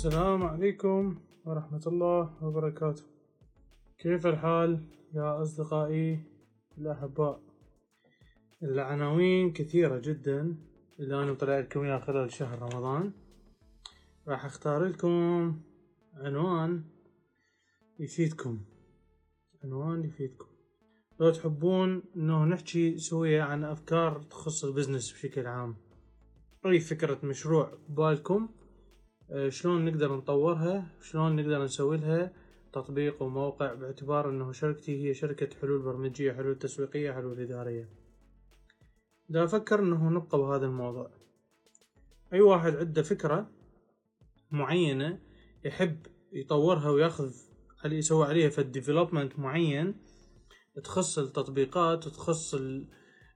السلام عليكم ورحمة الله وبركاته. كيف الحال يا أصدقائي الأحباء؟ العناوين كثيرة جدا. اللي أنا مطلع لكم إياها خلال شهر رمضان. راح أختار لكم عنوان يفيدكم. عنوان يفيدكم. لو تحبون إنه نحكي سوية عن أفكار تخص البزنس بشكل عام. أي فكرة مشروع بالكم آه، شلون نقدر نطورها؟ شلون نقدر نسوي لها تطبيق وموقع باعتبار إنه شركتي هي شركة حلول برمجية حلول تسويقية حلول إدارية. دا أفكر إنه نبقى بهذا الموضوع. أي واحد عنده فكرة معينة يحب يطورها وياخذ علي يسوي عليها في الديفلوبمنت معين تخص التطبيقات وتخص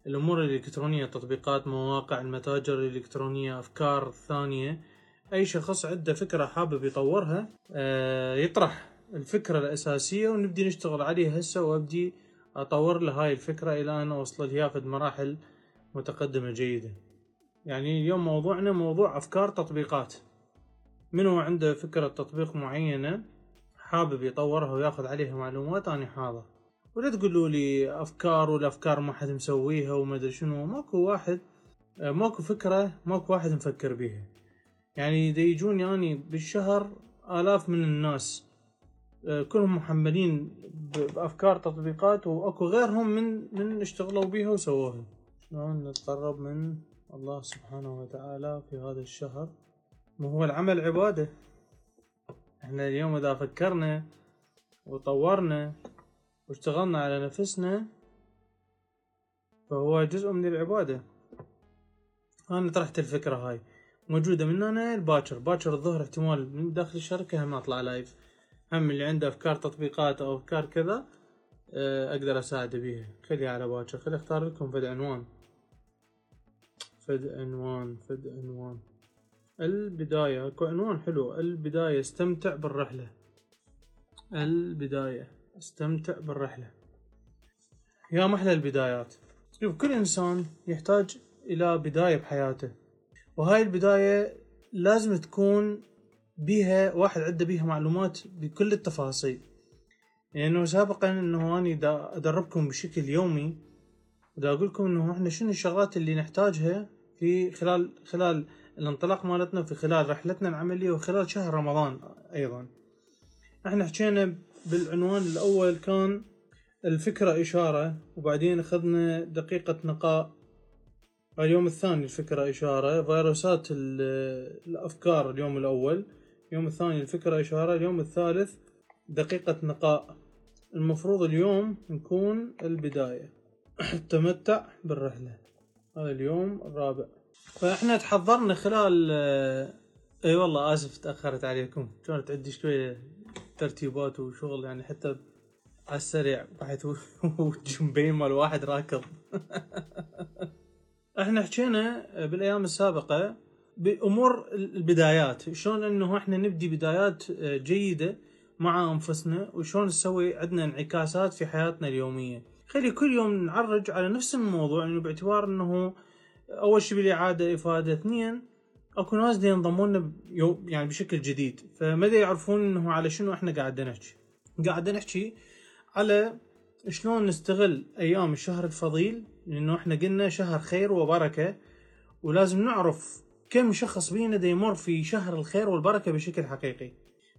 الأمور الإلكترونية تطبيقات مواقع المتاجر الإلكترونية أفكار ثانية أي شخص عنده فكرة حابب يطورها آه، يطرح الفكرة الأساسية ونبدي نشتغل عليها هسه وأبدي أطور له هاي الفكرة إلى أن أوصل لها في مراحل متقدمة جيدة. يعني اليوم موضوعنا موضوع أفكار تطبيقات. منو عنده فكرة تطبيق معينة حابب يطورها وياخذ عليها معلومات؟ أنا حاضر. ولا تقولوا لي أفكار والأفكار ما حد مسويها وما أدري شنو. ماكو واحد ماكو فكرة ماكو واحد مفكر بيها. يعني دا يجوني يعني بالشهر آلاف من الناس كلهم محملين بأفكار تطبيقات وأكو غيرهم من من اشتغلوا بيها وسووها. شلون نتقرب من الله سبحانه وتعالى في هذا الشهر؟ ما هو العمل عبادة. إحنا اليوم إذا فكرنا وطورنا واشتغلنا على نفسنا فهو جزء من العبادة. أنا طرحت الفكرة هاي. موجودة من هنا الباكر باكر. الظهر احتمال من داخل الشركة هم أطلع لايف هم اللي عنده أفكار تطبيقات أو أفكار كذا آه، أقدر أساعده بيها. خليها على باكر. خلي أختار لكم فد عنوان. فد عنوان فد عنوان. البداية أكو عنوان حلو. البداية استمتع بالرحلة. البداية استمتع بالرحلة. يا محلى البدايات. شوف كل إنسان يحتاج إلى بداية بحياته. وهاي البداية لازم تكون بيها واحد عنده بيها معلومات بكل التفاصيل. لأنه يعني سابقا إنه أني دا أدربكم بشكل يومي ودا أقول لكم إنه إحنا شنو الشغلات اللي نحتاجها في خلال خلال الانطلاق مالتنا في خلال رحلتنا العملية وخلال شهر رمضان أيضا. إحنا حكينا بالعنوان الأول كان الفكرة إشارة وبعدين أخذنا دقيقة نقاء. اليوم الثاني الفكرة إشارة فيروسات الأفكار اليوم الأول اليوم الثاني الفكرة إشارة اليوم الثالث دقيقة نقاء. المفروض اليوم نكون البداية تمتع بالرحلة. هذا اليوم الرابع. فإحنا تحضرنا خلال إي والله آسف تأخرت عليكم. كانت عندي شوية ترتيبات وشغل يعني حتى على السريع بحيث وجنبين مال واحد راكض. إحنا حكينا بالايام السابقة بامور البدايات شلون انه إحنا نبدي بدايات جيدة مع انفسنا وشلون نسوي عندنا انعكاسات في حياتنا اليومية. خلي كل يوم نعرج على نفس الموضوع انه باعتبار انه اول شيء بالاعاده افادة. اثنين اكو ناس دي ينضمون يعني بشكل جديد. فما يعرفون انه على شنو إحنا قاعدين نحكي. قاعدين نحكي على شلون نستغل أيام الشهر الفضيل لأنه إحنا قلنا شهر خير وبركة ولازم نعرف كم شخص بينا دا يمر في شهر الخير والبركة بشكل حقيقي.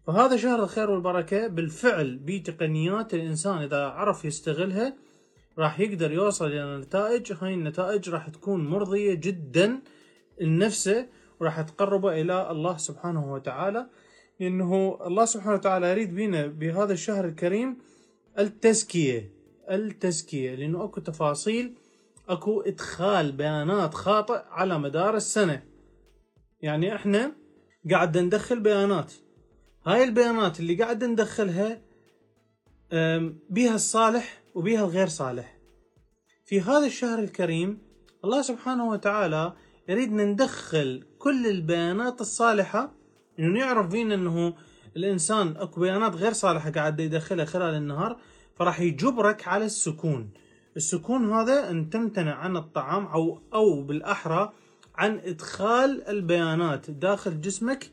فهذا شهر الخير والبركة بالفعل بتقنيات الإنسان إذا عرف يستغلها راح يقدر يوصل إلى نتائج هاي النتائج راح تكون مرضية جدا لنفسه وراح تقربه إلى الله سبحانه وتعالى. لأنه الله سبحانه وتعالى يريد بينا بهذا الشهر الكريم التزكية التزكية لأنه أكو تفاصيل اكو ادخال بيانات خاطئ على مدار السنة. يعني إحنا قاعد ندخل بيانات. هاي البيانات اللي قاعد ندخلها بيها الصالح وبها الغير صالح. في هذا الشهر الكريم الله سبحانه وتعالى يريد ندخل كل البيانات الصالحة. إنه يعرف فينا إنه الإنسان اكو بيانات غير صالحة قاعد يدخلها خلال النهار فراح يجبرك على السكون. السكون هذا أن تمتنع عن الطعام أو أو بالأحرى عن إدخال البيانات داخل جسمك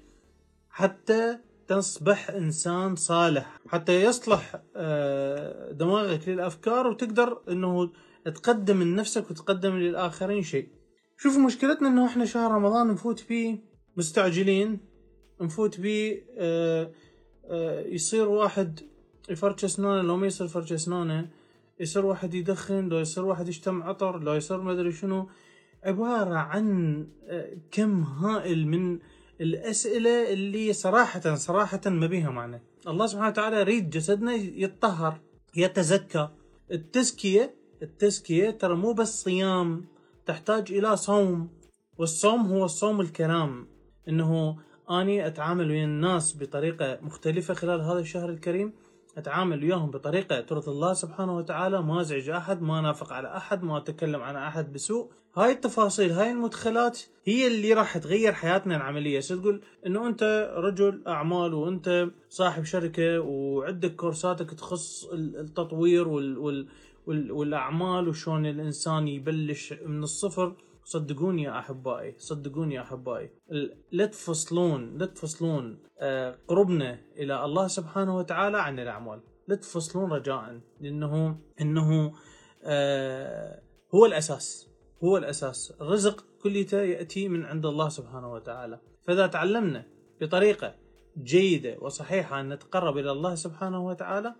حتى تصبح إنسان صالح. حتى يصلح آه، دماغك للأفكار وتقدر إنه تقدم من نفسك وتقدم للآخرين شيء. شوف مشكلتنا إنه إحنا شهر رمضان نفوت فيه مستعجلين نفوت بيه آه، آه، يصير واحد يفرش اسنانه لو ما يصير فرش اسنانه يصير واحد يدخن لو يصير واحد يشتم عطر لو يصير ما أدري شنو. عبارة عن كم هائل من الأسئلة اللي صراحة صراحة ما بيها معنى. الله سبحانه وتعالى يريد جسدنا يتطهر يتزكى. التزكية التزكية ترى مو بس صيام تحتاج إلى صوم والصوم هو الصوم الكلام إنه أني أتعامل ويا الناس بطريقة مختلفة خلال هذا الشهر الكريم. أتعامل وياهم بطريقة ترضي الله سبحانه وتعالى ما أزعج أحد ما نافق على أحد ما أتكلم عن أحد بسوء. هاي التفاصيل هاي المدخلات هي اللي راح تغير حياتنا العملية. تقول؟ إنه أنت رجل أعمال وأنت صاحب شركة وعندك كورساتك تخص التطوير وال وال والأعمال وشون الإنسان يبلش من الصفر. صدقوني يا أحبائي صدقوني يا أحبائي. لا تفصلون لا تفصلون آه، قربنا إلى الله سبحانه وتعالى عن الأعمال. لا تفصلون رجاء لأنه إنه آه، هو الأساس هو الأساس. الرزق كليته يأتي من عند الله سبحانه وتعالى. فإذا تعلمنا بطريقة جيدة وصحيحة أن نتقرب إلى الله سبحانه وتعالى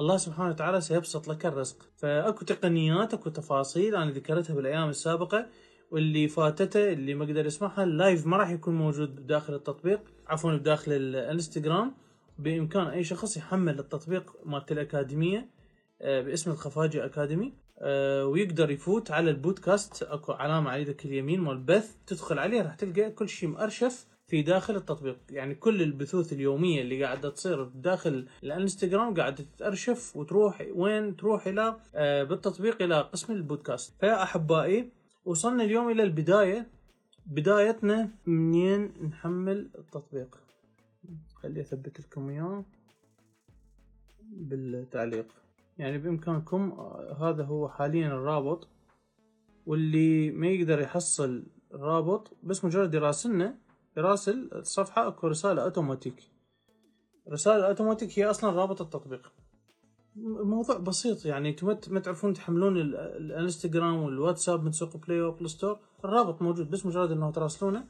الله سبحانه وتعالى سيبسط لك الرزق. فأكو تقنيات أكو تفاصيل أنا ذكرتها بالأيام السابقة واللي فاتته اللي ما قدر يسمعها اللايف ما راح يكون موجود داخل التطبيق. عفوا بداخل الانستغرام. بإمكان أي شخص يحمل التطبيق مالت الأكاديمية آه، باسم الخفاجي أكاديمي آه، ويقدر يفوت على البودكاست. أكو علامة على يدك اليمين مال البث تدخل عليه راح تلقى كل شيء مأرشف في داخل التطبيق. يعني كل البثوث اليومية اللي قاعدة تصير داخل الانستغرام قاعدة تتأرشف وتروح وين تروح إلى آه، بالتطبيق إلى قسم البودكاست. فيا احبائي وصلنا اليوم إلى البداية. بدايتنا منين نحمل التطبيق؟ خلي أثبت لكم إياه بالتعليق. يعني بإمكانكم آه، هذا هو حاليا الرابط واللي ما يقدر يحصل الرابط بس مجرد يراسلنا يراسل الصفحة أكو رسالة أوتوماتيك. رسالة أوتوماتيك هي أصلا رابط التطبيق. الموضوع بسيط يعني أنتم ما تعرفون تحملون الانستغرام والواتساب من سوق Play و Apple Store؟ الرابط موجود بس مجرد انه تراسلونه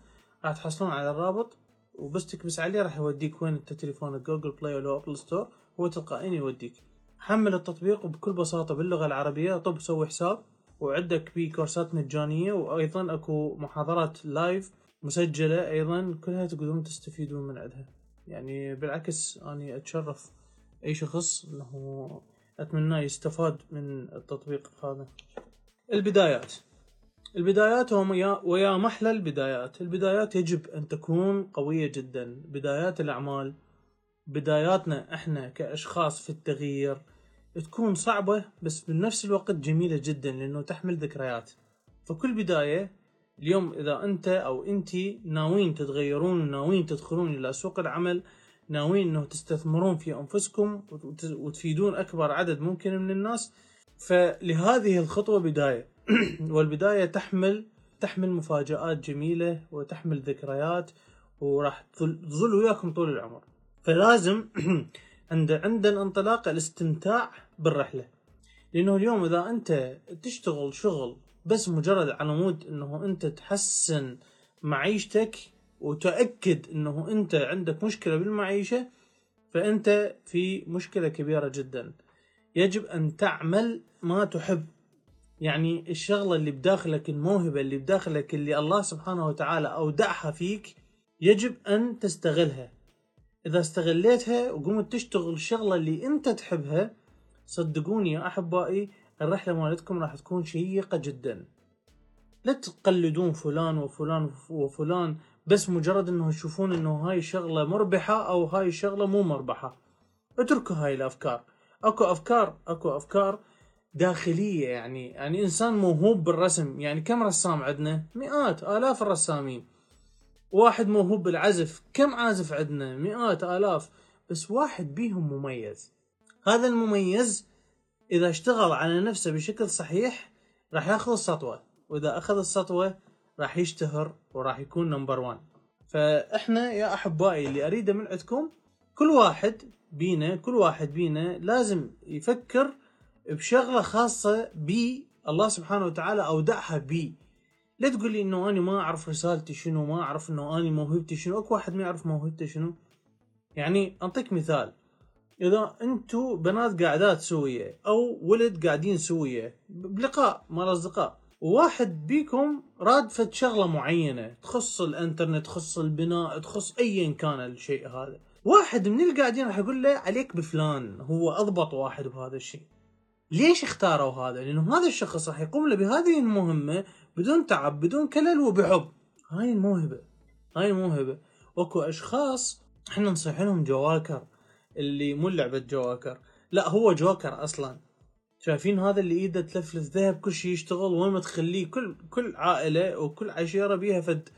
راح تحصلون على الرابط وبس تكبس عليه راح يوديك وين؟ انت تليفونك Google Play ولا Apple Store هو تلقائيا يوديك. حمل التطبيق وبكل بساطة باللغة العربية طب سوي حساب وعندك بيه كورسات مجانية وأيضا أكو محاضرات live مسجلة أيضا كلها تقدرون تستفيدون من عندها. يعني بالعكس أنا أتشرف. أي شخص أنه أتمنى يستفاد من التطبيق هذا. البدايات. البدايات ويا محلى البدايات. البدايات يجب أن تكون قوية جدا. بدايات الأعمال بداياتنا إحنا كأشخاص في التغيير تكون صعبة بس بنفس الوقت جميلة جدا لأنه تحمل ذكريات. فكل بداية اليوم إذا أنت أو أنت ناويين تتغيرون وناويين تدخلون إلى سوق العمل ناويين أنه تستثمرون في أنفسكم وتفيدون أكبر عدد ممكن من الناس. فلهذه الخطوة بداية. والبداية تحمل تحمل مفاجآت جميلة وتحمل ذكريات وراح تظل وياكم طول العمر. فلازم عند عند الانطلاق الاستمتاع بالرحلة. لأنه اليوم إذا أنت تشتغل شغل بس مجرد على مود إنه أنت تحسن معيشتك وتأكد إنه أنت عندك مشكلة بالمعيشة فأنت في مشكلة كبيرة جدا. يجب أن تعمل ما تحب. يعني الشغلة اللي بداخلك الموهبة اللي بداخلك اللي الله سبحانه وتعالى أودعها فيك يجب أن تستغلها. إذا استغليتها وقمت تشتغل الشغله اللي أنت تحبها صدقوني يا أحبائي الرحلة مالتكم راح تكون شيقة جدا. لا تقلدون فلان وفلان وفلان بس مجرد إنه يشوفون إنه هاي شغلة مربحة أو هاي شغلة مو مربحة. اتركوا هاي الأفكار. أكو أفكار أكو أفكار داخلية يعني. يعني إنسان موهوب بالرسم. يعني كم رسام عندنا مئات آلاف الرسامين. واحد موهوب بالعزف. كم عازف عندنا مئات آلاف. بس واحد بيهم مميز. هذا المميز إذا اشتغل على نفسه بشكل صحيح راح ياخذ السطوة. وإذا أخذ السطوة راح يشتهر وراح يكون number one فإحنا يا أحبائي اللي اريده من عندكم كل واحد بينا كل واحد بينا لازم يفكر بشغلة خاصة بي الله سبحانه وتعالى اودعها بي. لا تقول لي إنه أنا ما أعرف رسالتي شنو ما أعرف إنه أنا موهبتي شنو أكو واحد ما يعرف موهبته شنو. يعني انطيك مثال. إذا أنتو بنات قاعدات سوية أو ولد قاعدين سوية بلقاء مال اصدقاء وواحد بيكم راد فد شغلة معينة تخص الانترنت تخص البناء تخص ايا كان الشيء هذا. واحد من اللي قاعدين راح يقول له عليك بفلان هو أضبط واحد بهذا الشيء. ليش اختاروا هذا؟ لأنه هذا الشخص راح يقوم له بهذه المهمة بدون تعب بدون كلل وبحب. هاي الموهبة هاي الموهبة. واكو أشخاص إحنا نصيح لهم جواكر اللي مو لعبة جواكر. لا هو جوكر أصلا. شايفين هذا اللي إيده تلفلف ذهب كل شيء يشتغل وين ما تخليه كل كل عائلة وكل عشيرة بيها فد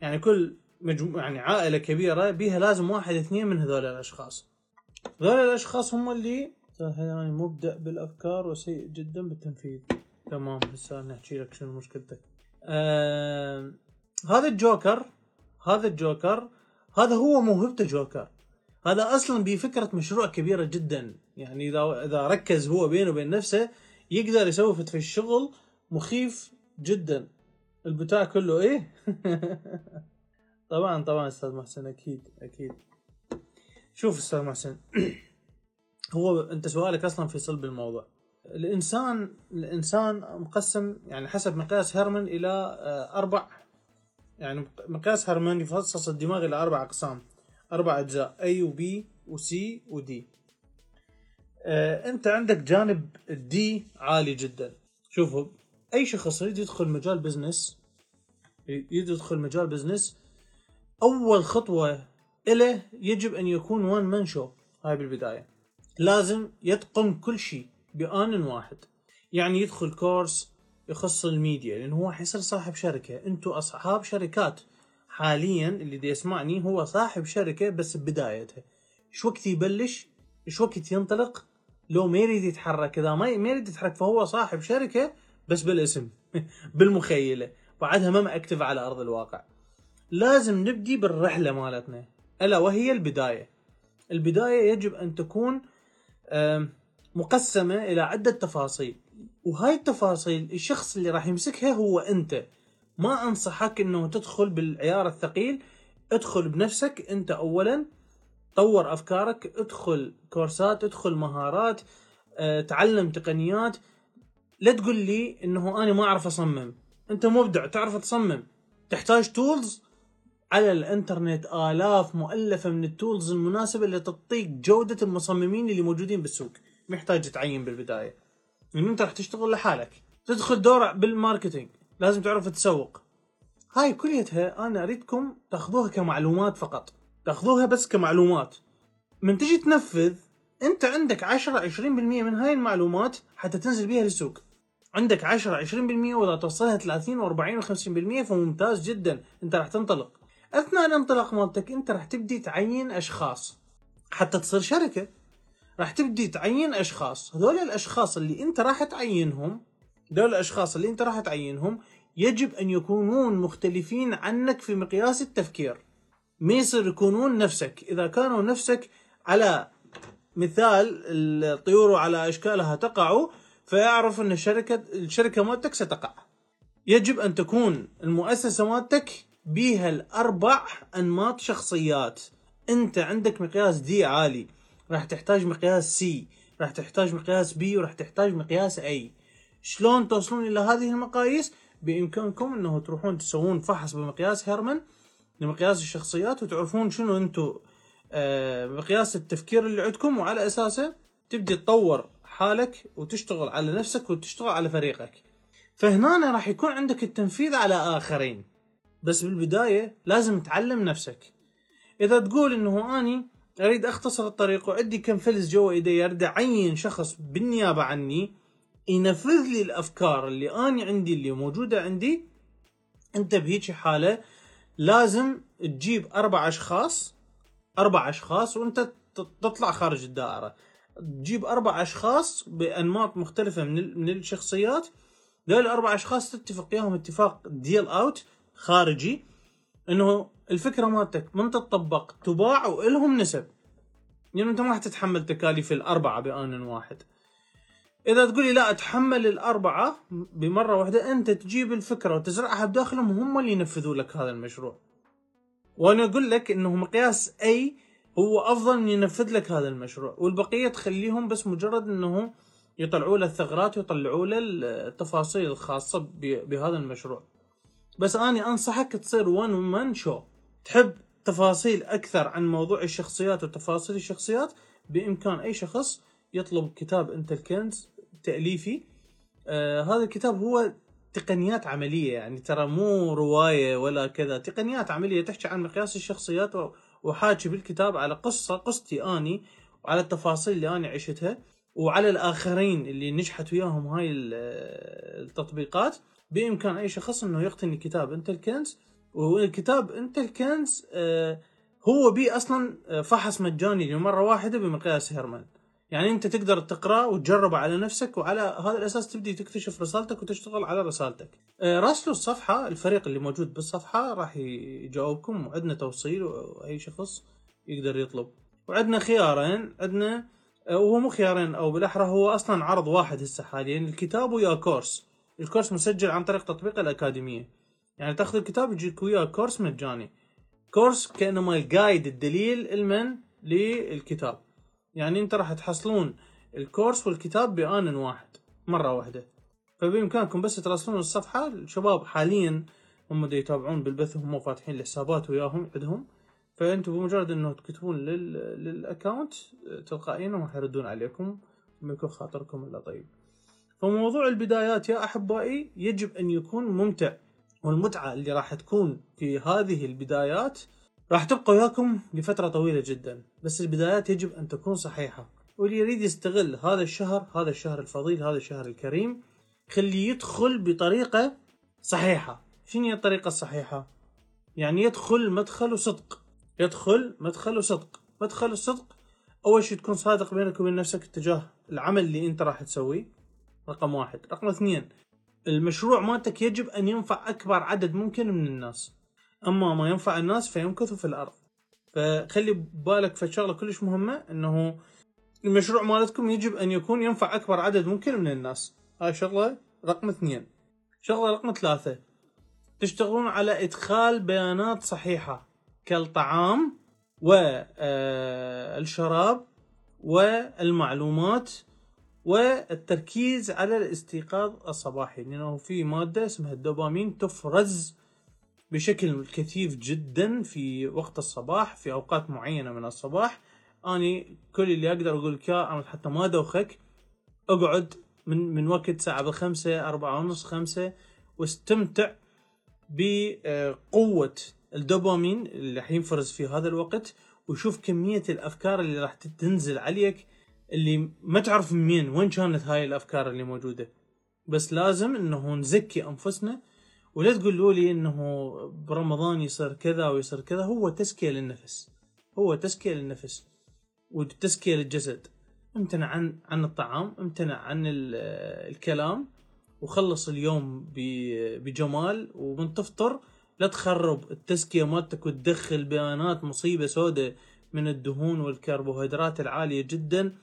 يعني كل مجموعة يعني عائلة كبيرة بيها لازم واحد اثنين من هذول الأشخاص. هذول الأشخاص هم اللي يعني مبدع بالأفكار وسيء جدا بالتنفيذ. تمام هسه نحكي لك شنو مشكلتك. آه هذا الجوكر هذا الجوكر هذا هو موهبته جوكر هذا أصلا بفكرة مشروع كبيرة جدا. يعني اذا إذا ركز هو بينه وبين نفسه يقدر يسوي في الشغل مخيف جدا. البتاع كله إيه؟ طبعا طبعا أستاذ محسن أكيد أكيد. شوف أستاذ محسن هو أنت سؤالك أصلا في صلب الموضوع. الإنسان الإنسان مقسم يعني حسب مقياس هرمن إلى آه، أربع. يعني مقياس هرمن يفصص الدماغ إلى أربع أقسام. أربع أجزاء A و B و C و D. انت عندك جانب ال D عالي جدا. شوفوا أي شخص يريد يدخل مجال business يريد يدخل مجال business أول خطوة له يجب أن يكون وان مان شو هاي بالبداية. لازم يتقن كل شيء بآن واحد. يعني يدخل كورس يخص الميديا. لأنه هو حيصير صاحب شركة. أنتم أصحاب شركات. حاليا اللي دي يسمعني هو صاحب شركة بس ببدايتها إيش وقت يبلش؟ إيش وقت ينطلق؟ لو ما يريد يتحرك إذا ما يريد يتحرك فهو صاحب شركة بس بالاسم بالمخيلة بعدها ما اكتف على أرض الواقع. لازم نبدي بالرحلة مالتنا. ألا وهي البداية. البداية يجب أن تكون مقسمة إلى عدة تفاصيل. وهاي التفاصيل الشخص اللي راح يمسكها هو أنت. ما أنصحك إنه تدخل بالعيار الثقيل. ادخل بنفسك أنت اولا. طور أفكارك ادخل كورسات ادخل مهارات آه، تعلم تقنيات. لا تقول لي إنه أنا ما أعرف أصمم. أنت مبدع تعرف تصمم. تحتاج tools على الإنترنت آلاف مؤلفة من ال tools المناسبة اللي تعطيك جودة المصممين اللي موجودين بالسوق. محتاج تعين بالبداية. لأن أنت راح تشتغل لحالك. تدخل دور بال marketing. لازم تعرف تسوق. هاي كليتها أنا أريدكم تاخذوها كمعلومات فقط. تاخذوها بس كمعلومات. من تجي تنفذ انت عندك 10 20% من هاي المعلومات حتى تنزل بيها للسوق. عندك 10 20% وإذا توصلها 30 و40 و50% فممتاز جدا. انت راح تنطلق. اثناء الانطلاق مالتك انت راح تبدي تعين أشخاص. حتى تصير شركة. راح تبدي تعين أشخاص. هذول الأشخاص اللي انت راح تعينهم هذول الأشخاص اللي انت راح تعينهم يجب أن يكونون مختلفين عنك في مقياس التفكير. ما يصير يكونون نفسك. إذا كانوا نفسك على مثال الطيور على إشكالها تقع فيعرف أن الشركة الشركة مالتك ستقع. يجب أن تكون المؤسسة مالتك بيها الأربع أنماط شخصيات. أنت عندك مقياس دي عالي. راح تحتاج مقياس سي راح تحتاج مقياس بي وراح تحتاج مقياس اي شلون توصلون إلى هذه المقاييس؟ بإمكانكم أنه تروحون تسوون فحص بمقياس هيرمان لمقياس الشخصيات وتعرفون شنو أنتم آه مقياس التفكير اللي عندكم وعلى أساسه تبدي تطور حالك وتشتغل على نفسك وتشتغل على فريقك. فهنا راح يكون عندك التنفيذ على آخرين. بس بالبداية لازم تعلم نفسك. إذا تقول إنه أني أريد أختصر الطريق وعندي كم فلس جوا إيدي اريد اعين شخص بالنيابة عني ينفذ لي الأفكار اللي أني عندي اللي موجودة عندي أنت بهيك حالة لازم تجيب أربع أشخاص أربع أشخاص وأنت تطلع خارج الدائرة. تجيب أربع أشخاص بأنماط مختلفة من من الشخصيات. ذول الأربع أشخاص تتفق وياهم اتفاق ديل اوت خارجي إنه الفكرة مالتك من تطبق تباع وإلهم نسب. يعني أنت ما راح تتحمل تكاليف الأربعة بآن واحد. إذا تقول لي لا أتحمل الأربعة بمرة واحدة أنت تجيب الفكرة وتزرعها بداخلهم هم اللي ينفذوا لك هذا المشروع. وأنا أقول لك إنه مقياس اي هو أفضل من ينفذ لك هذا المشروع. والبقية تخليهم بس مجرد إنه يطلعوا له الثغرات ويطلعوا له التفاصيل الخاصة بهذا المشروع. بس اني أنصحك تصير وان مان شو تحب تفاصيل أكثر عن موضوع الشخصيات وتفاصيل الشخصيات؟ بإمكان أي شخص يطلب كتاب انت الكنز تأليفي. آه هذا الكتاب هو تقنيات عملية يعني ترى مو رواية ولا كذا. تقنيات عملية تحكي عن مقياس الشخصيات وحاكي بالكتاب على قصة قصتي أني وعلى التفاصيل اللي أنا عشتها وعلى الآخرين اللي نجحت وياهم هاي التطبيقات. بإمكان أي شخص إنه يقتني كتاب انت الكنز والكتاب انت الكنز آه، هو بي أصلا آه، فحص مجاني لمرة واحدة بمقياس هيرمان يعني انت تقدر تقرأ وتجربه على نفسك وعلى هذا الأساس تبدي تكتشف رسالتك وتشتغل على رسالتك. آه، راسلوا الصفحة الفريق اللي موجود بالصفحة راح يجاوبكم وعندنا توصيل وأي شخص يقدر يطلب. وعندنا خيارين عندنا وهو مو خيارين أو بالأحرى هو أصلا عرض واحد هسه حاليا الكتاب ويا كورس. الكورس مسجل عن طريق تطبيق الأكاديمية. يعني تاخذ الكتاب يجيك وياه كورس مجاني. كورس كانما ال guide الدليل المن للكتاب. يعني انت راح تحصلون الكورس والكتاب بآن واحد مرة واحدة. فبإمكانكم بس تراسلون الصفحة الشباب حاليا هم دا يتابعون بالبث وهم فاتحين الحسابات وياهم عندهم. فأنتم بمجرد إنه تكتبون لل... لل account تلقائيا راح يردون عليكم ما يكون خاطركم إلا طيب. فموضوع البدايات يا أحبائي يجب أن يكون ممتع والمتعة اللي راح تكون في هذه البدايات راح تبقى وياكم لفترة طويلة جدا بس البدايات يجب أن تكون صحيحة. واللي يريد يستغل هذا الشهر هذا الشهر الفضيل هذا الشهر الكريم خليه يدخل بطريقة صحيحة. شنو هي الطريقة الصحيحة؟ يعني يدخل مدخل وصدق. يدخل مدخل وصدق. مدخل الصدق أول شيء تكون صادق بينك وبين نفسك اتجاه العمل اللي أنت راح تسويه. رقم واحد. رقم اثنين المشروع مالتك يجب أن ينفع أكبر عدد ممكن من الناس. أما ما ينفع الناس فيمكث في الأرض. فخلي بالك في شغلة كلش مهمة إنه المشروع مالتكم يجب أن يكون ينفع أكبر عدد ممكن من الناس. هاي شغلة رقم اثنين. شغلة رقم ثلاثة. تشتغلون على إدخال بيانات صحيحة كالطعام والشراب آه، والمعلومات والتركيز على الاستيقاظ الصباحي. لأنه في مادة اسمها الدوبامين تفرز بشكل كثيف جدا في وقت الصباح في أوقات معينة من الصباح. أني كل اللي أقدر أقول لك إياه حتى ما دوخك أقعد من من وقت ساعة بخمسة أربعة ونص خمسة واستمتع بقوة الدوبامين اللي راح ينفرز في هذا الوقت وشوف كمية الأفكار اللي راح تنزل عليك اللي ما تعرف من وين كانت هاي الأفكار اللي موجودة. بس لازم إنه نزكي أنفسنا ولا تقولوا لي إنه برمضان يصير كذا ويصير كذا هو تزكية للنفس. هو تزكية للنفس وتزكية للجسد. امتنع عن عن الطعام امتنع عن الكلام وخلص اليوم بجمال ومن تفطر لا تخرب التزكية مالتك وتدخل بيانات مصيبة سوداء من الدهون والكربوهيدرات العالية جدا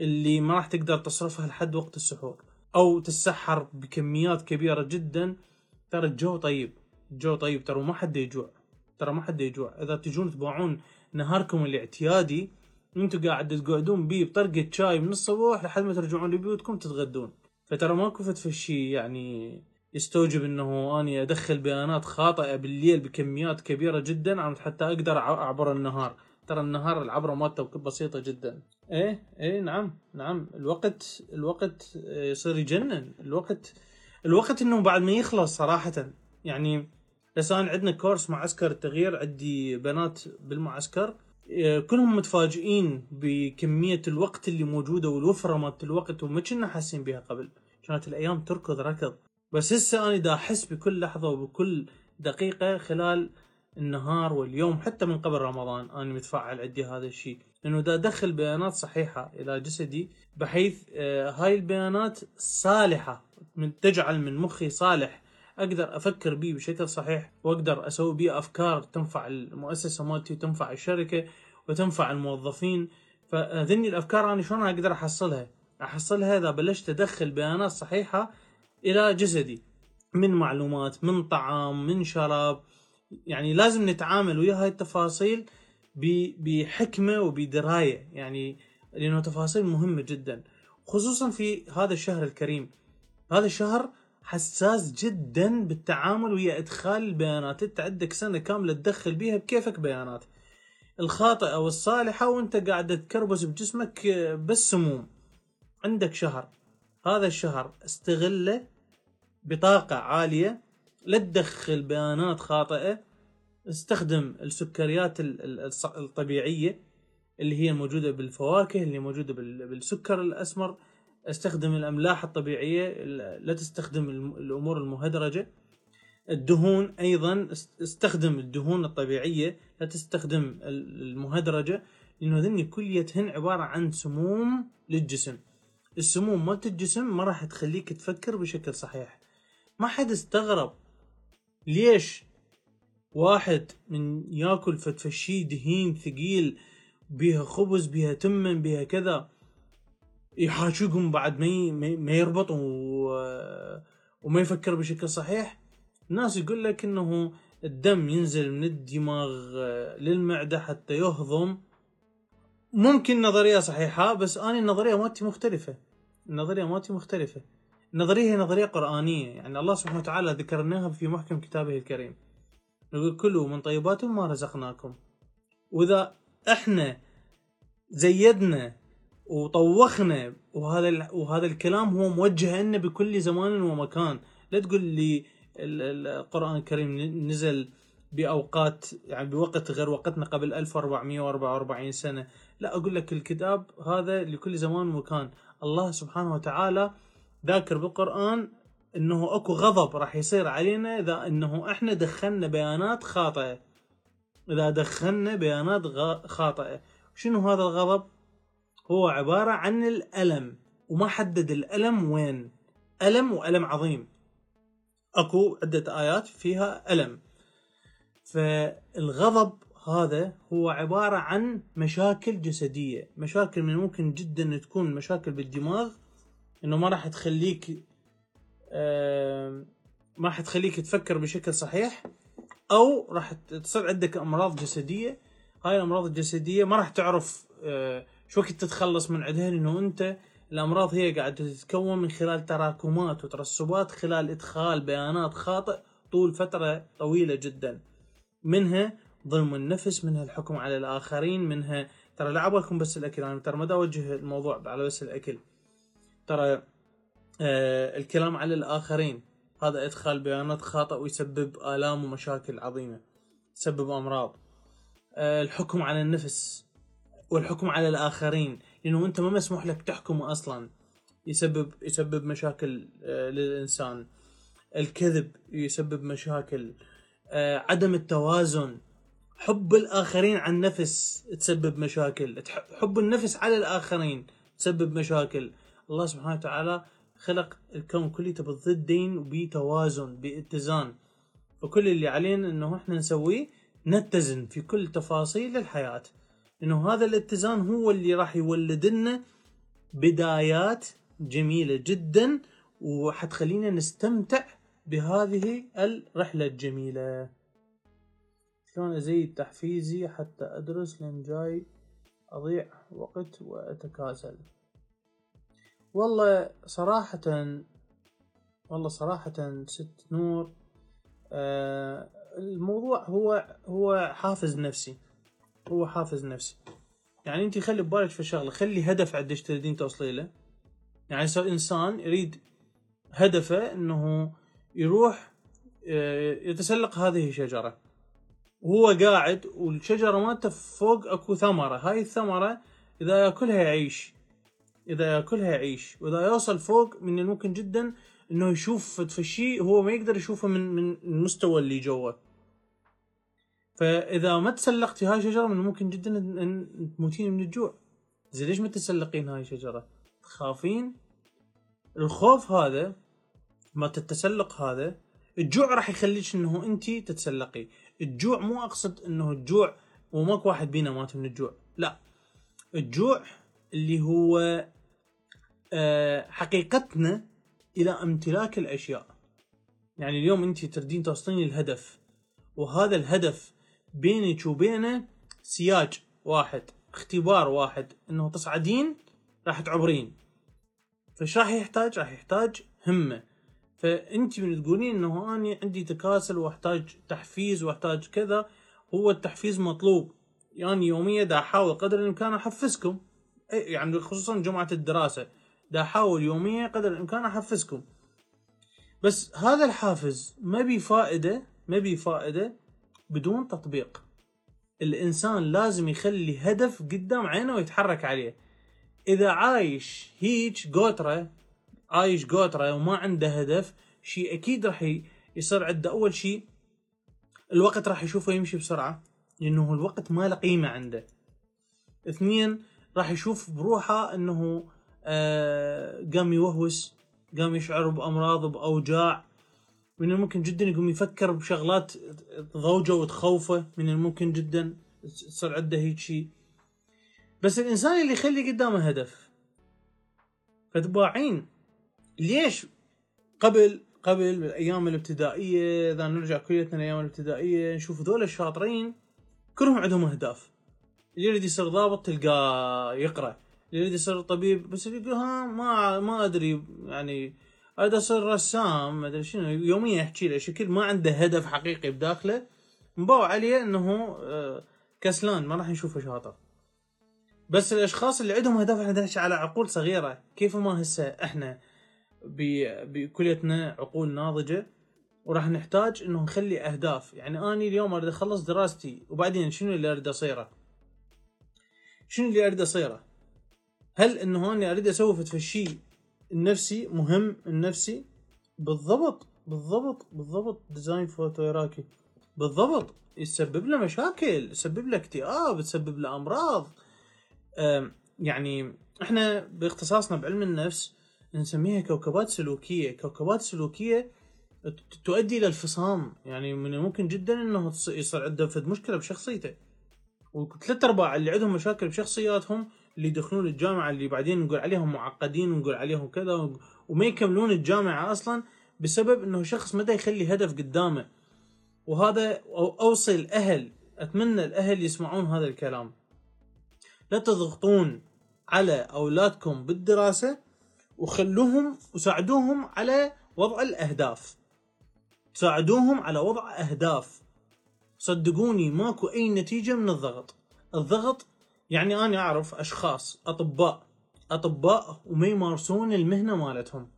اللي ما راح تقدر تصرفها لحد وقت السحور. أو تسحر بكميات كبيرة جدا ترى الجو طيب الجو طيب ترى ما حد يجوع ترى ما حد يجوع. إذا تجون تباعون نهاركم الاعتيادي أنتم قاعد تقعدون بيه بطرقة شاي من الصبح لحد ما ترجعون لبيوتكم تتغدون. فترى ماكو فت شيء يعني يستوجب إنه أني أدخل بيانات خاطئة بالليل بكميات كبيرة جدا حتى أقدر أعبر النهار. ترى النهار العبرة مالته بسيطة جدا. إيه إيه نعم نعم. الوقت الوقت يصير يجنن. الوقت الوقت إنه بعد ما يخلص صراحة يعني هسه عندنا كورس معسكر التغيير عندي بنات بالمعسكر آه، كلهم متفاجئين بكمية الوقت اللي موجودة والوفره مالت الوقت وما كنا حاسين بها قبل. كانت الأيام تركض ركض. بس هسه أنا دا أحس بكل لحظة وبكل دقيقة خلال النهار واليوم حتى من قبل رمضان أنا متفاعل عندي هذا الشيء. لأنه دا أدخل بيانات صحيحة إلى جسدي بحيث آه، هاي البيانات صالحة. من تجعل من مخي صالح أقدر أفكر بيه بشكل صحيح وأقدر أسوي بيه أفكار تنفع المؤسسة مالتي وتنفع الشركة وتنفع الموظفين. فهذني الأفكار أنا شلون أقدر أحصلها؟ أحصلها إذا بلشت أدخل بيانات صحيحة إلى جسدي من معلومات من طعام من شراب. يعني لازم نتعامل ويا هاي التفاصيل بحكمة وبدراية. يعني لأنه تفاصيل مهمة جدا خصوصا في هذا الشهر الكريم. هذا الشهر حساس جدا بالتعامل ويا إدخال البيانات. أنت عندك سنة كاملة تدخل بيها بكيفك بيانات. الخاطئة والصالحة وأنت قاعد تكربس بجسمك بس سموم عندك شهر. هذا الشهر استغله بطاقة عالية. لا تدخل بيانات خاطئة. استخدم السكريات الطبيعية اللي هي موجودة بالفواكه اللي موجودة بالسكر الأسمر. استخدم الأملاح الطبيعية لا تستخدم الأمور المهدرجة. الدهون أيضا استخدم الدهون الطبيعية لا تستخدم المهدرجة لأنه ذني كليتهن عبارة عن سموم للجسم. السموم مالت الجسم ما راح تخليك تفكر بشكل صحيح. ما حد استغرب ليش واحد من ياكل فتفشي دهين ثقيل بيها خبز بيها تمن بيها كذا يحاجوكم بعد ما ما يربط وما يفكر بشكل صحيح. الناس يقول لك إنه الدم ينزل من الدماغ للمعدة حتى يهضم. ممكن نظرية صحيحة بس أنا النظرية مالتي مختلفة. النظرية مالتي مختلفة. النظريه هي نظرية قرآنية. يعني الله سبحانه وتعالى ذكرناها في محكم كتابه الكريم. يقول كلوا من طيبات ما رزقناكم. وإذا إحنا زيدنا وطوخنا وهذا وهذا الكلام هو موجه لنا بكل زمان ومكان. لا تقول لي القرآن الكريم نزل بأوقات يعني بوقت غير وقتنا قبل 1444 سنة. لا أقول لك الكتاب هذا لكل زمان ومكان. الله سبحانه وتعالى ذاكر بالقرآن إنه أكو غضب راح يصير علينا إذا إنه إحنا دخلنا بيانات خاطئة. إذا دخلنا بيانات خاطئة. شنو هذا الغضب؟ هو عبارة عن الألم وما حدد الألم وين. ألم وألم عظيم. أكو عدة آيات فيها ألم. فالغضب هذا هو عبارة عن مشاكل جسدية. مشاكل من ممكن جدا تكون مشاكل بالدماغ إنه ما راح تخليك ما راح تخليك تفكر بشكل صحيح أو راح تصير عندك أمراض جسدية. هاي الأمراض الجسدية ما راح تعرف آه، شو وقت تتخلص من عندها لأنه أنت الأمراض هي قاعدة تتكون من خلال تراكمات وترسبات خلال إدخال بيانات خاطئ طول فترة طويلة جدا. منها ظلم النفس منها الحكم على الآخرين منها ترى لا عبالكم بس الأكل أنا ترى ما أوجه الموضوع على بس الأكل. ترى آه الكلام على الآخرين. هذا إدخال بيانات خاطئ ويسبب آلام ومشاكل عظيمة يسبب أمراض. آه الحكم على النفس. والحكم على الآخرين لأنه أنت ما مسموح لك تحكم أصلا. يسبب يسبب مشاكل آه للإنسان. الكذب يسبب مشاكل. آه عدم التوازن. حب الآخرين عن النفس تسبب مشاكل. حب النفس على الآخرين تسبب مشاكل. الله سبحانه وتعالى خلق الكون كله بالضدين وبتوازن باتزان. فكل اللي علينا إنه إحنا نسويه نتزن في كل تفاصيل الحياة. إنه هذا الاتزان هو اللي راح يولد لنا بدايات جميلة جدا وحتخلينا نستمتع بهذه الرحلة الجميلة. شلون أزيد تحفيزي حتى أدرس لأن جاي أضيع وقت وأتكاسل؟ والله صراحة والله صراحة ست نور. آه الموضوع هو هو حافز نفسي. هو حافز نفسي. يعني أنت خلي ببالك في شغلة خلي هدف عندك تريدين توصلي له. يعني إنسان يريد هدفه إنه يروح آه، يتسلق هذه الشجرة. وهو قاعد والشجرة مالته فوق أكو ثمرة. هاي الثمرة إذا يأكلها يعيش. إذا يأكلها يعيش. وإذا يوصل فوق من الممكن جدا إنه يشوف شيء هو ما يقدر يشوفه من من المستوى اللي جوا فإذا ما تسلقتي هاي الشجره من الممكن جدا ان تموتين من الجوع. زين ليش ما تتسلقين هاي الشجره تخافين؟ الخوف هذا ما التسلق هذا الجوع راح يخليك إنه انت تتسلقي. الجوع مو أقصد إنه الجوع وماكو واحد بينا مات من الجوع. لا. الجوع اللي هو آه، حقيقتنا إلى امتلاك الأشياء. يعني اليوم انت تردين توصلين الهدف وهذا الهدف بينك وبينه سياج واحد اختبار واحد إنه تصعدين راح تعبرين. فايش راح يحتاج؟ راح يحتاج همة. فانت من تقولين إنه أني عندي تكاسل وأحتاج تحفيز وأحتاج كذا هو التحفيز مطلوب. يعني يوميا دا أحاول قدر الإمكان أحفزكم. يعني خصوصا جمعة الدراسة. دا أحاول يوميا قدر الإمكان أحفزكم. بس هذا الحافز ما بي فائدة ما بي فائدة بدون تطبيق. الإنسان لازم يخلي هدف قدام عينه ويتحرك عليه. إذا عايش هيج قوتره عايش قوتره وما عنده هدف شيء أكيد راح يصير عنده. أول شيء الوقت راح يشوفه يمشي بسرعة لأنه الوقت ما له قيمة عنده. اثنين راح يشوف بروحه إنه آه قام يوهوس قام يشعر بأمراض بأوجاع. من الممكن جدا يقوم يفكر بشغلات تضوجه وتخوفه من الممكن جدا تصير عنده هيك شيء بس الإنسان اللي يخلي قدامه هدف. فتباعين ليش؟ قبل قبل بالايام الابتدائية إذا نرجع كليتنا الأيام الابتدائية نشوف ذول الشاطرين كلهم عندهم أهداف. اللي يريد يصير ضابط تلقاه يقرأ. اللي يريد يصير طبيب بس يقول ها ما ما أدري يعني اريد اصير رسام ما أدري شنو يوميا يحكي له شكل ما عنده هدف حقيقي بداخله. مباوع عليه إنه آه، كسلان ما راح نشوفه شاطر. بس الأشخاص اللي عندهم هدف إحنا على عقول صغيرة كيف ما هسه إحنا بكليتنا عقول ناضجة وراح نحتاج إنه نخلي أهداف. يعني أني اليوم أريد أخلص دراستي وبعدين شنو اللي أريد أصيره؟ شنو اللي أريد أصيره؟ هل إنه أني أريد أسوي في الشيء النفسي مهم النفسي بالضبط بالضبط بالضبط Design Photography بالضبط يسبب له مشاكل يسبب له اكتئاب يسبب له أمراض. يعني إحنا باختصاصنا بعلم النفس نسميها كوكبات سلوكية. كوكبات سلوكية تؤدي إلى الفصام. يعني من الممكن جدا إنه يصير عنده فد مشكلة بشخصيته. وثلاث أرباع اللي عندهم مشاكل بشخصياتهم اللي يدخلون الجامعة اللي بعدين نقول عليهم معقدين ونقول عليهم كذا وما يكملون الجامعة أصلا بسبب إنه شخص ما يخلي هدف قدامه. وهذا أوصي الأهل أتمنى الأهل يسمعون هذا الكلام. لا تضغطون على أولادكم بالدراسة وخلوهم وساعدوهم على وضع الأهداف. ساعدوهم على وضع أهداف. صدقوني ماكو أي نتيجة من الضغط. الضغط يعني أنا أعرف أشخاص أطباء أطباء وما يمارسون المهنة مالتهم.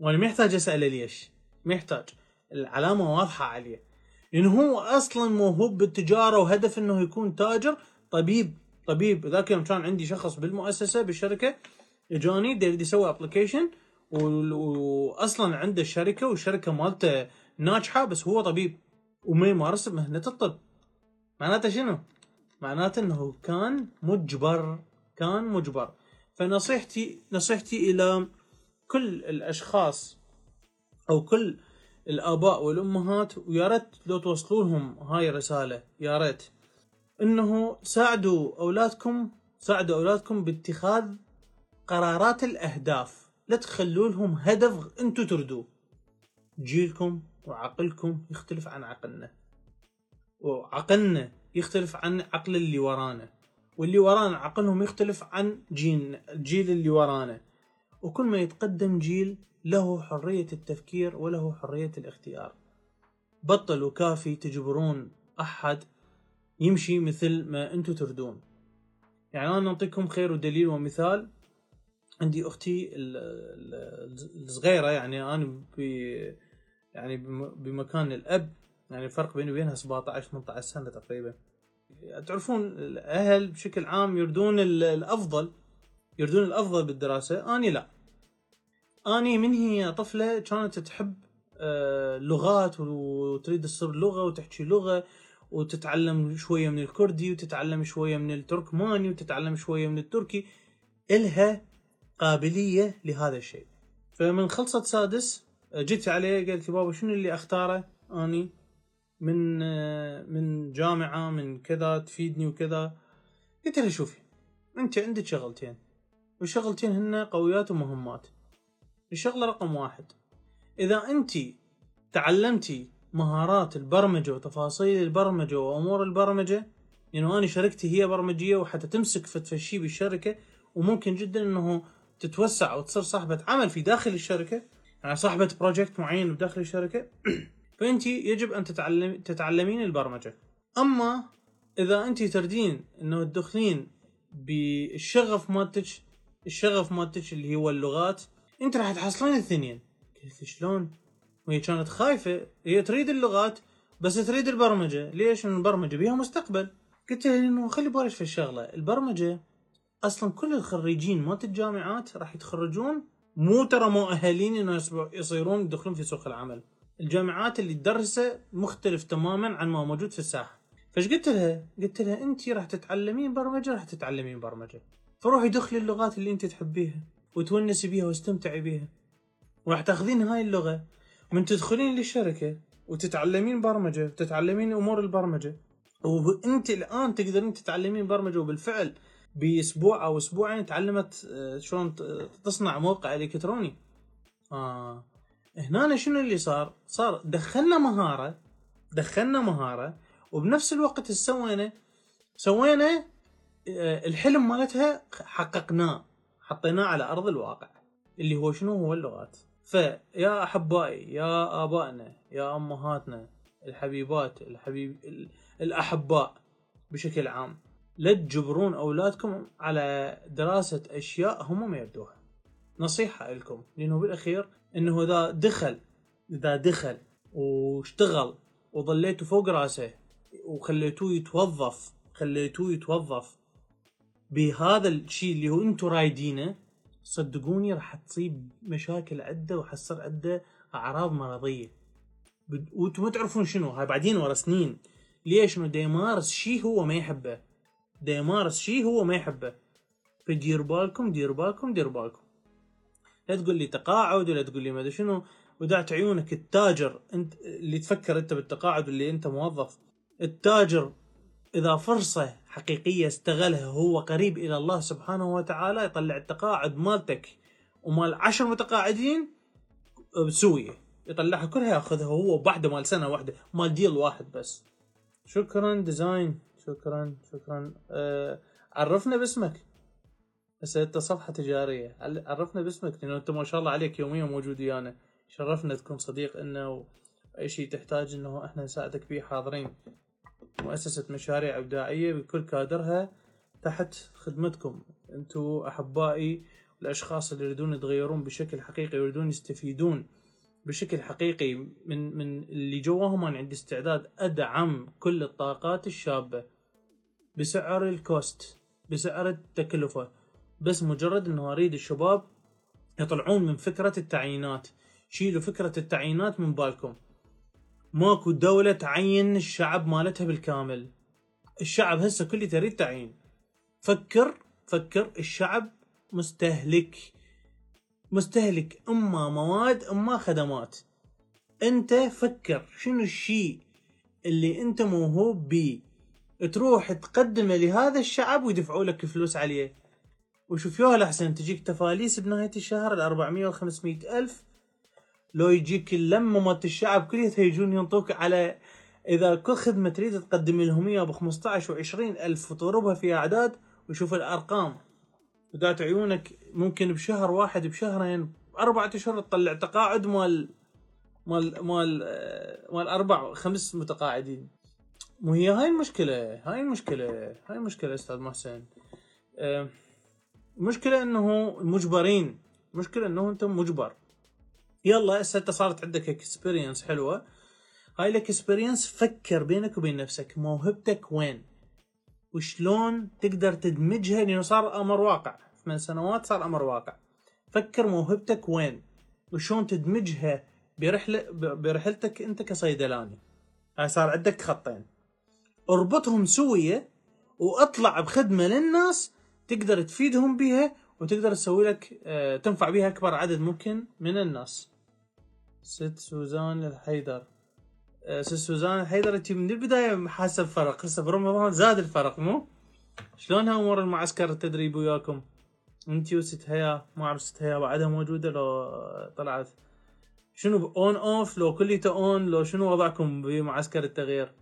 وأنا ما يحتاج اساله ليش؟ ما يحتاج. العلامة واضحة عليه. لأنه هو أصلا موهوب بالتجارة وهدف إنه يكون تاجر طبيب طبيب. ذاك يوم كان عندي شخص بالمؤسسة بالشركة إجاني يريد يسوي ابلكيشن واصلا عنده الشركة والشركة مالته ناجحة بس هو طبيب وما يمارس مهنة الطب. معناته شنو؟ معناته إنه كان مجبر كان مجبر. فنصيحتي نصيحتي إلى كل الأشخاص أو كل الآباء والأمهات ويا ريت لو توصلوا لهم هاي الرسالة يا ريت. إنه ساعدوا أولادكم ساعدوا أولادكم باتخاذ قرارات الأهداف. لا تخلوا لهم هدف أنتم تردوه. جيلكم وعقلكم يختلف عن عقلنا. وعقلنا يختلف عن عقل اللي ورانا واللي ورانا عقلهم يختلف عن جيل الجيل اللي ورانا. وكل ما يتقدم جيل له حرية التفكير وله حرية الاختيار. بطلوا كافي تجبرون أحد يمشي مثل ما أنتم تردون يعني أنا أعطيكم خير ودليل ومثال. عندي أختي الصغيرة يعني أنا يعني بمكان الأب. يعني الفرق بيني وبينها 17 18 سنة تقريبا. تعرفون الأهل بشكل عام يردون الأفضل يردون الأفضل بالدراسة؟ أني لا. أني من هي طفلة كانت تحب آه، لغات وتريد تصير لغة وتحكي لغة وتتعلم شوية من الكردي وتتعلم شوية من التركماني وتتعلم شوية من التركي إلها قابلية لهذا الشيء. فمن خلصت سادس جيت عليه قلت يا بابا شنو اللي أختاره؟ أني من آه، من جامعة من كذا تفيدني وكذا. قلت له شوفي أنت عندك شغلتين. والشغلتين هن قويات ومهمات. الشغلة رقم واحد إذا أنت تعلمتي مهارات البرمجة وتفاصيل البرمجة وأمور البرمجة يعني أنا شركتي هي برمجية وحتى تمسك فتفشي بالشركة وممكن جدا إنه تتوسع وتصير صاحبة عمل في داخل الشركة يعني صاحبة بروجكت معين بداخل الشركة. فانت يجب أن تتعلم تتعلمين البرمجة. أما إذا انت تردين إنه تدخلين بالشغف مالتك الشغف مالتك اللي هو اللغات أنت راح تحصلين الاثنين. قلت شلون؟ وهي كانت خايفة. هي تريد اللغات بس تريد البرمجة. ليش؟ من البرمجة بيها مستقبل. قلت لها إنه خلي بالك في الشغلة. البرمجة أصلا كل الخريجين مالت الجامعات راح يتخرجون مو ترى مؤهلين إنه يصيرون يدخلون في سوق العمل. الجامعات اللي تدرسه مختلف تماما عن ما موجود في الساحة. فايش قلت لها؟ قلت لها انت راح تتعلمين برمجة راح تتعلمين برمجة. فروحي دخلي اللغات اللي انت تحبيها وتونسي بيها واستمتعي بيها. وراح تاخذين هاي اللغة من تدخلين للشركة وتتعلمين برمجة وتتعلمين أمور البرمجة. وانت الآن تقدرين تتعلمين برمجة وبالفعل بأسبوع أو أسبوعين تعلمت آه، شلون تصنع موقع إلكتروني. آه. هنا شنو اللي صار؟ صار دخلنا مهارة دخلنا مهارة وبنفس الوقت سوينا؟ سوينا آه، الحلم مالتها حققناه حطيناه على أرض الواقع اللي هو شنو هو اللغات فيا أحبائي يا آبائنا يا أمهاتنا الحبيبات الحبيب الأحباء بشكل عام لا تجبرون أولادكم على دراسة أشياء هم ما يبدوها نصيحة لكم لأنه بالأخير إنه إذا دخل إذا دخل واشتغل وظليتوا فوق رأسه وخليتوه يتوظف خليتوه يتوظف بهذا الشيء اللي هو أنتم رايدينه صدقوني راح تصيب مشاكل عدة وحصر عدة أعراض مرضية. وأنتم ما تعرفون شنو هاي بعدين ورا سنين. ليش؟ إنه يمارس شيء هو ما يحبه. يمارس شيء هو ما يحبه. فدير بالكم دير بالكم دير بالكم. لا تقول لي تقاعد ولا تقول لي ما أدري شنو وداعة عيونك التاجر أنت اللي تفكر أنت بالتقاعد اللي أنت موظف التاجر إذا فرصة حقيقية استغلها هو قريب إلى الله سبحانه وتعالى يطلع التقاعد مالتك ومال عشر متقاعدين بسويه يطلعها كلها ياخذها هو بوحده مال سنة واحدة مال deal واحد بس. شكرا Design شكرا شكرا. أه عرفنا باسمك. هسه انت صفحة تجارية. عرفنا باسمك؟ لأنه أنت ما شاء الله عليك يوميا موجود ويانا. شرفنا تكون صديق إنه اي شيء تحتاج إنه إحنا نساعدك به حاضرين. مؤسسة مشاريع إبداعية بكل كادرها تحت خدمتكم. أنتم أحبائي الأشخاص اللي يريدون يتغيرون بشكل حقيقي ويريدون يستفيدون بشكل حقيقي من من اللي جواهم. أنا عندي استعداد أدعم كل الطاقات الشابة بسعر الكوست بسعر التكلفة. بس مجرد إنه أريد الشباب يطلعون من فكرة التعيينات. شيلوا فكرة التعيينات من بالكم. ماكو دولة تعين الشعب مالتها بالكامل. الشعب هسه كله تريد تعيين. فكر فكر الشعب مستهلك. مستهلك. أما مواد أما خدمات. أنت فكر. شنو الشيء اللي أنت موهوب بيه؟ تروح تقدمه لهذا الشعب ويدفعوا لك فلوس عليه. وشوف يوها الاحسن تجيك تفاليس بنهاية الشهر ال 400 و 500 ألف. لو يجيك اللمة مالت الشعب كلها يجون ينطوك على إذا كل خدمة تريد تقدم لهم إياها ب 15 و 20 ألف وتضربها في أعداد وشوف الأرقام. وداعة عيونك ممكن بشهر واحد بشهرين اربعة أشهر تطلع تقاعد مال مال مال مال أربع خمس متقاعدين. مو هي؟ هاي المشكلة هاي المشكلة هاي المشكلة أستاذ محسن. المشكلة إنه مجبرين. مشكلة إنه أنت مجبر. يلا هسه انت صارت عندك experience حلوة. هاي ال experience فكر بينك وبين نفسك موهبتك وين؟ وشلون تقدر تدمجها؟ لأنه صار أمر واقع. ثمان سنوات صار أمر واقع. فكر موهبتك وين؟ وشلون تدمجها برحله برحلتك أنت كصيدلاني. هاي صار عندك خطين. اربطهم سوية وأطلع بخدمة للناس تقدر تفيدهم بها وتقدر تسوي لك آه، تنفع بها أكبر عدد ممكن من الناس ست سوزان الحيدر آه، ست سوزان الحيدر انت من البداية حاسه بفرق هسه برمضان زاد الفرق مو؟ شلونها امور المعسكر التدريبي وياكم؟ انت وست هيا ما أعرف ست هيا بعدها موجودة لو طلعت شنو on off لو كليته on لو شنو وضعكم بمعسكر التغيير؟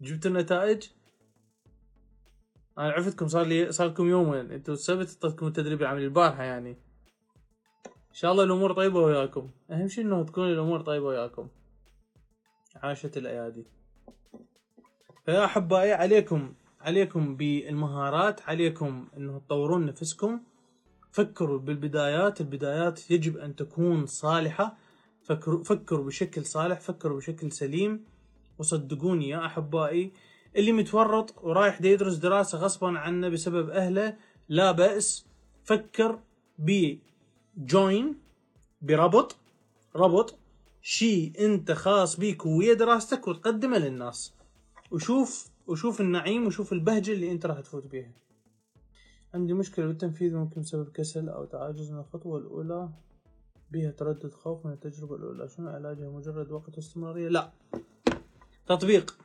جبتوا النتائج؟ أنا عرفتكم صار لي صار لكم يومين. أنتم السبت أعطيتكم التدريب العملي البارحة يعني. إن شاء الله الأمور طيبة وياكم. أهم شيء إنه تكون الأمور طيبة وياكم. عاشت الأيادي. فيا احبائي عليكم عليكم بالمهارات عليكم إنه تطورون نفسكم. فكروا بالبدايات. البدايات يجب أن تكون صالحة. فكروا فكروا بشكل صالح فكروا بشكل سليم. وصدقوني يا أحبائي اللي متورط ورايح دي يدرس دراسة غصبا عنه بسبب أهله لا بأس. فكر ب بربط ربط شيء أنت خاص بيك ويا دراستك وتقدمه للناس. وشوف وشوف النعيم وشوف البهجة اللي أنت راح تفوت بيها. عندي مشكلة بالتنفيذ ممكن بسبب كسل أو تعاجز من الخطوة الأولى. بها تردد خوف من التجربة الأولى. شنو علاجها؟ مجرد وقت واستمراريه لا. تطبيق.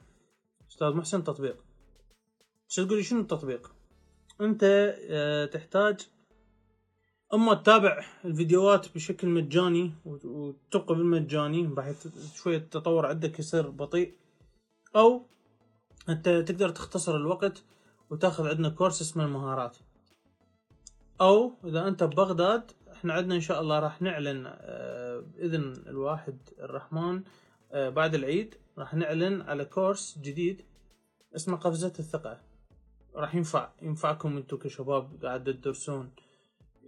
أستاذ محسن تطبيق. شو تقولي شنو التطبيق؟ أنت آه، تحتاج أما تتابع الفيديوهات بشكل مجاني وتبقى بالمجاني بحيث شوية التطور عندك يصير بطيء أو أنت تقدر تختصر الوقت وتاخذ عندنا كورس اسمه المهارات. أو إذا أنت ببغداد إحنا عندنا إن شاء الله راح نعلن آه، بإذن الواحد الرحمن بعد العيد راح نعلن على كورس جديد اسمه قفزة الثقة. راح ينفع ينفعكم أنتم كشباب قاعد تدرسون.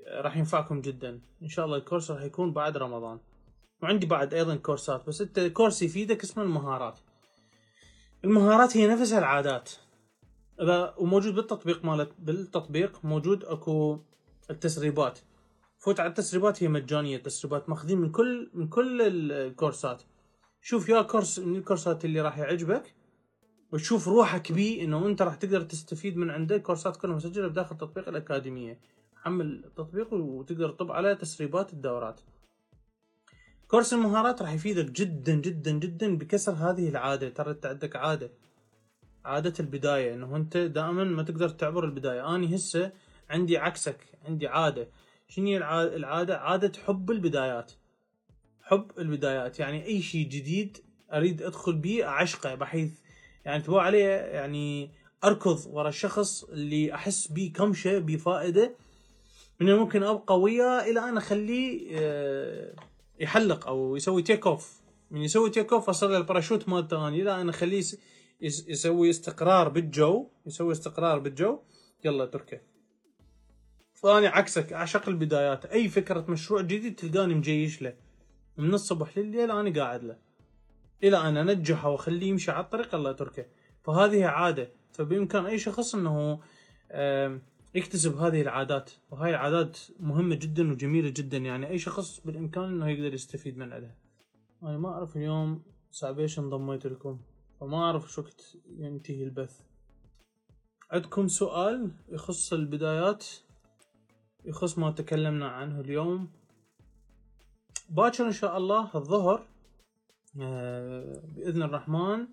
راح ينفعكم جدا. إن شاء الله الكورس راح يكون بعد رمضان. وعندي بعد أيضا كورسات بس أنت كورس يفيدك اسمه المهارات. المهارات هي نفسها العادات. إذا وموجود بالتطبيق مالت بالتطبيق موجود أكو التسريبات. فوت على التسريبات هي مجانية. التسريبات ماخذين من كل من كل الكورسات. شوف يا كورس من الكورسات اللي راح يعجبك وتشوف روحك بيه إنه أنت راح تقدر تستفيد من عنده. كورسات كلها مسجلة بداخل التطبيق الأكاديمية. حمل التطبيق وتقدر تطب على تسريبات الدورات. كورس المهارات راح يفيدك جدا جدا جدا بكسر هذه العادة. ترى أنت عندك عادة عادة البداية إنه أنت دائما ما تقدر تعبر البداية. اني هسه عندي عكسك عندي عادة. شنو العادة؟ عادة حب البدايات. حب البدايات. يعني أي شيء جديد أريد أدخل به اعشقه بحيث يعني تبغى عليه يعني أركض ورا الشخص اللي أحس به كمشة بفائده من ممكن أبقى وياه إلى أن أخليه آه، يحلق أو يسوي take off من يسوي take off اصل الباراشوت مالته اني إلى أن أخليه يسوي استقرار بالجو يسوي استقرار بالجو. يلا تركه. فاني عكسك أعشق البدايات. أي فكرة مشروع جديد تلقاني مجيش له. من الصبح لليل أنا قاعد له. إلى أن أنجحه وأخليه يمشي على الطريق الله يتركه. فهذه عادة. فبإمكان أي شخص إنه يكتسب هذه العادات. وهاي العادات مهمة جدا وجميلة جدا. يعني أي شخص بالإمكان إنه يقدر يستفيد من عندها أنا ما أعرف اليوم ساعة إيش انضميت لكم فما أعرف شو وقت ينتهي البث. عندكم سؤال يخص البدايات؟ يخص ما تكلمنا عنه اليوم؟ باكر إن شاء الله الظهر آه، بإذن الرحمن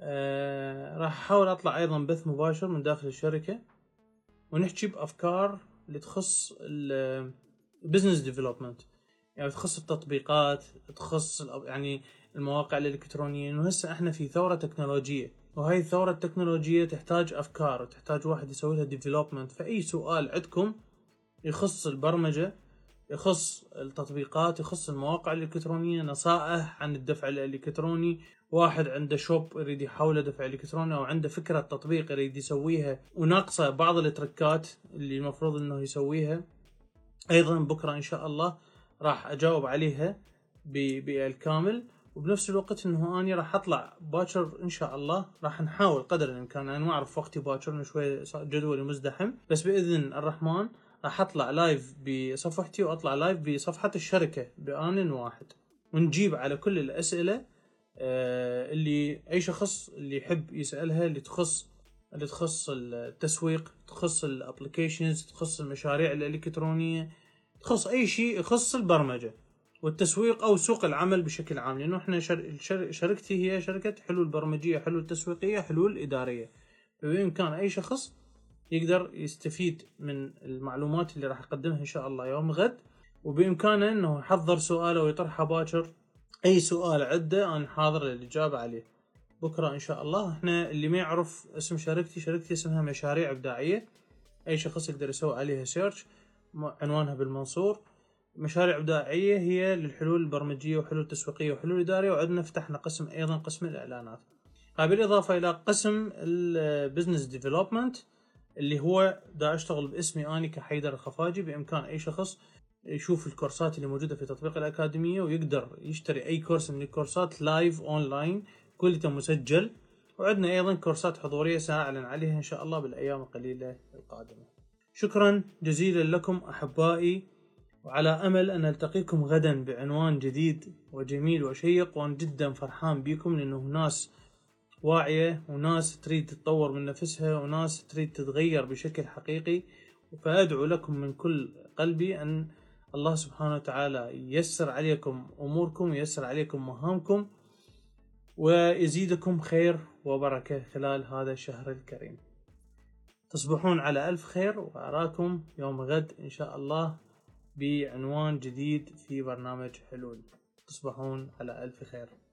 آه، راح أحاول أطلع أيضا بث مباشر من داخل الشركة ونحكي بأفكار اللي تخص ال business development يعني تخص التطبيقات تخص يعني المواقع الإلكترونية. إنه هسه إحنا في ثورة تكنولوجية وهاي الثورة التكنولوجية تحتاج أفكار وتحتاج واحد يسوي لها development فأي سؤال عندكم يخص البرمجة يخص التطبيقات يخص المواقع الإلكترونية نصائح عن الدفع الإلكتروني واحد عنده شوب يريد يحوله دفع إلكتروني أو عنده فكرة تطبيق يريد يسويها وناقصه بعض التركات اللي المفروض إنه يسويها. أيضا بكرة إن شاء الله راح أجاوب عليها بالكامل. وبنفس الوقت إنه اني راح أطلع باكر إن شاء الله راح نحاول قدر الإمكان أنا ما أعرف وقتي باكر شوي جدولي مزدحم. بس بإذن الرحمن راح أطلع live بصفحتي وأطلع live بصفحة الشركة بآن واحد. ونجيب على كل الأسئلة آه، اللي أي شخص اللي يحب يسألها اللي تخص اللي تخص التسويق تخص ال applications تخص المشاريع الإلكترونية تخص أي شيء يخص البرمجة والتسويق أو سوق العمل بشكل عام. لأنه إحنا شر... شر... شركتي هي شركة حلول برمجية حلول تسويقية حلول إدارية. فبامكان أي شخص يقدر يستفيد من المعلومات اللي راح أقدمها إن شاء الله يوم غد. وبإمكانه إنه يحضر سؤاله ويطرحه باكر. أي سؤال عنده أنا حاضر للاجابه عليه. بكرة إن شاء الله. إحنا اللي ما يعرف اسم شركتي شركتي اسمها مشاريع إبداعية. أي شخص يقدر يسوي عليها سيرش عنوانها بالمنصور. مشاريع إبداعية هي للحلول البرمجية وحلول تسويقيه وحلول اداريه وعندنا فتحنا قسم أيضا قسم الإعلانات. بالاضافه إلى قسم ال business development اللي هو دا أشتغل باسمي أني كحيدر الخفاجي بإمكان أي شخص يشوف الكورسات اللي موجودة في تطبيق الأكاديمية ويقدر يشتري أي كورس من الكورسات live online كلته مسجل. وعندنا أيضا كورسات حضورية ساعلن عليها إن شاء الله بالأيام القليلة القادمة. شكرا جزيلا لكم أحبائي وعلى أمل أن نلتقيكم غدا بعنوان جديد وجميل وشيق وأنا جدا فرحان بكم لأنه ناس واعية وناس تريد تتطور من نفسها وناس تريد تتغير بشكل حقيقي. فأدعو لكم من كل قلبي أن الله سبحانه وتعالى ييسر عليكم أموركم وييسر عليكم مهامكم ويزيدكم خير وبركة خلال هذا الشهر الكريم. تصبحون على ألف خير وأراكم يوم غد إن شاء الله بعنوان جديد في برنامج حلول. تصبحون على ألف خير.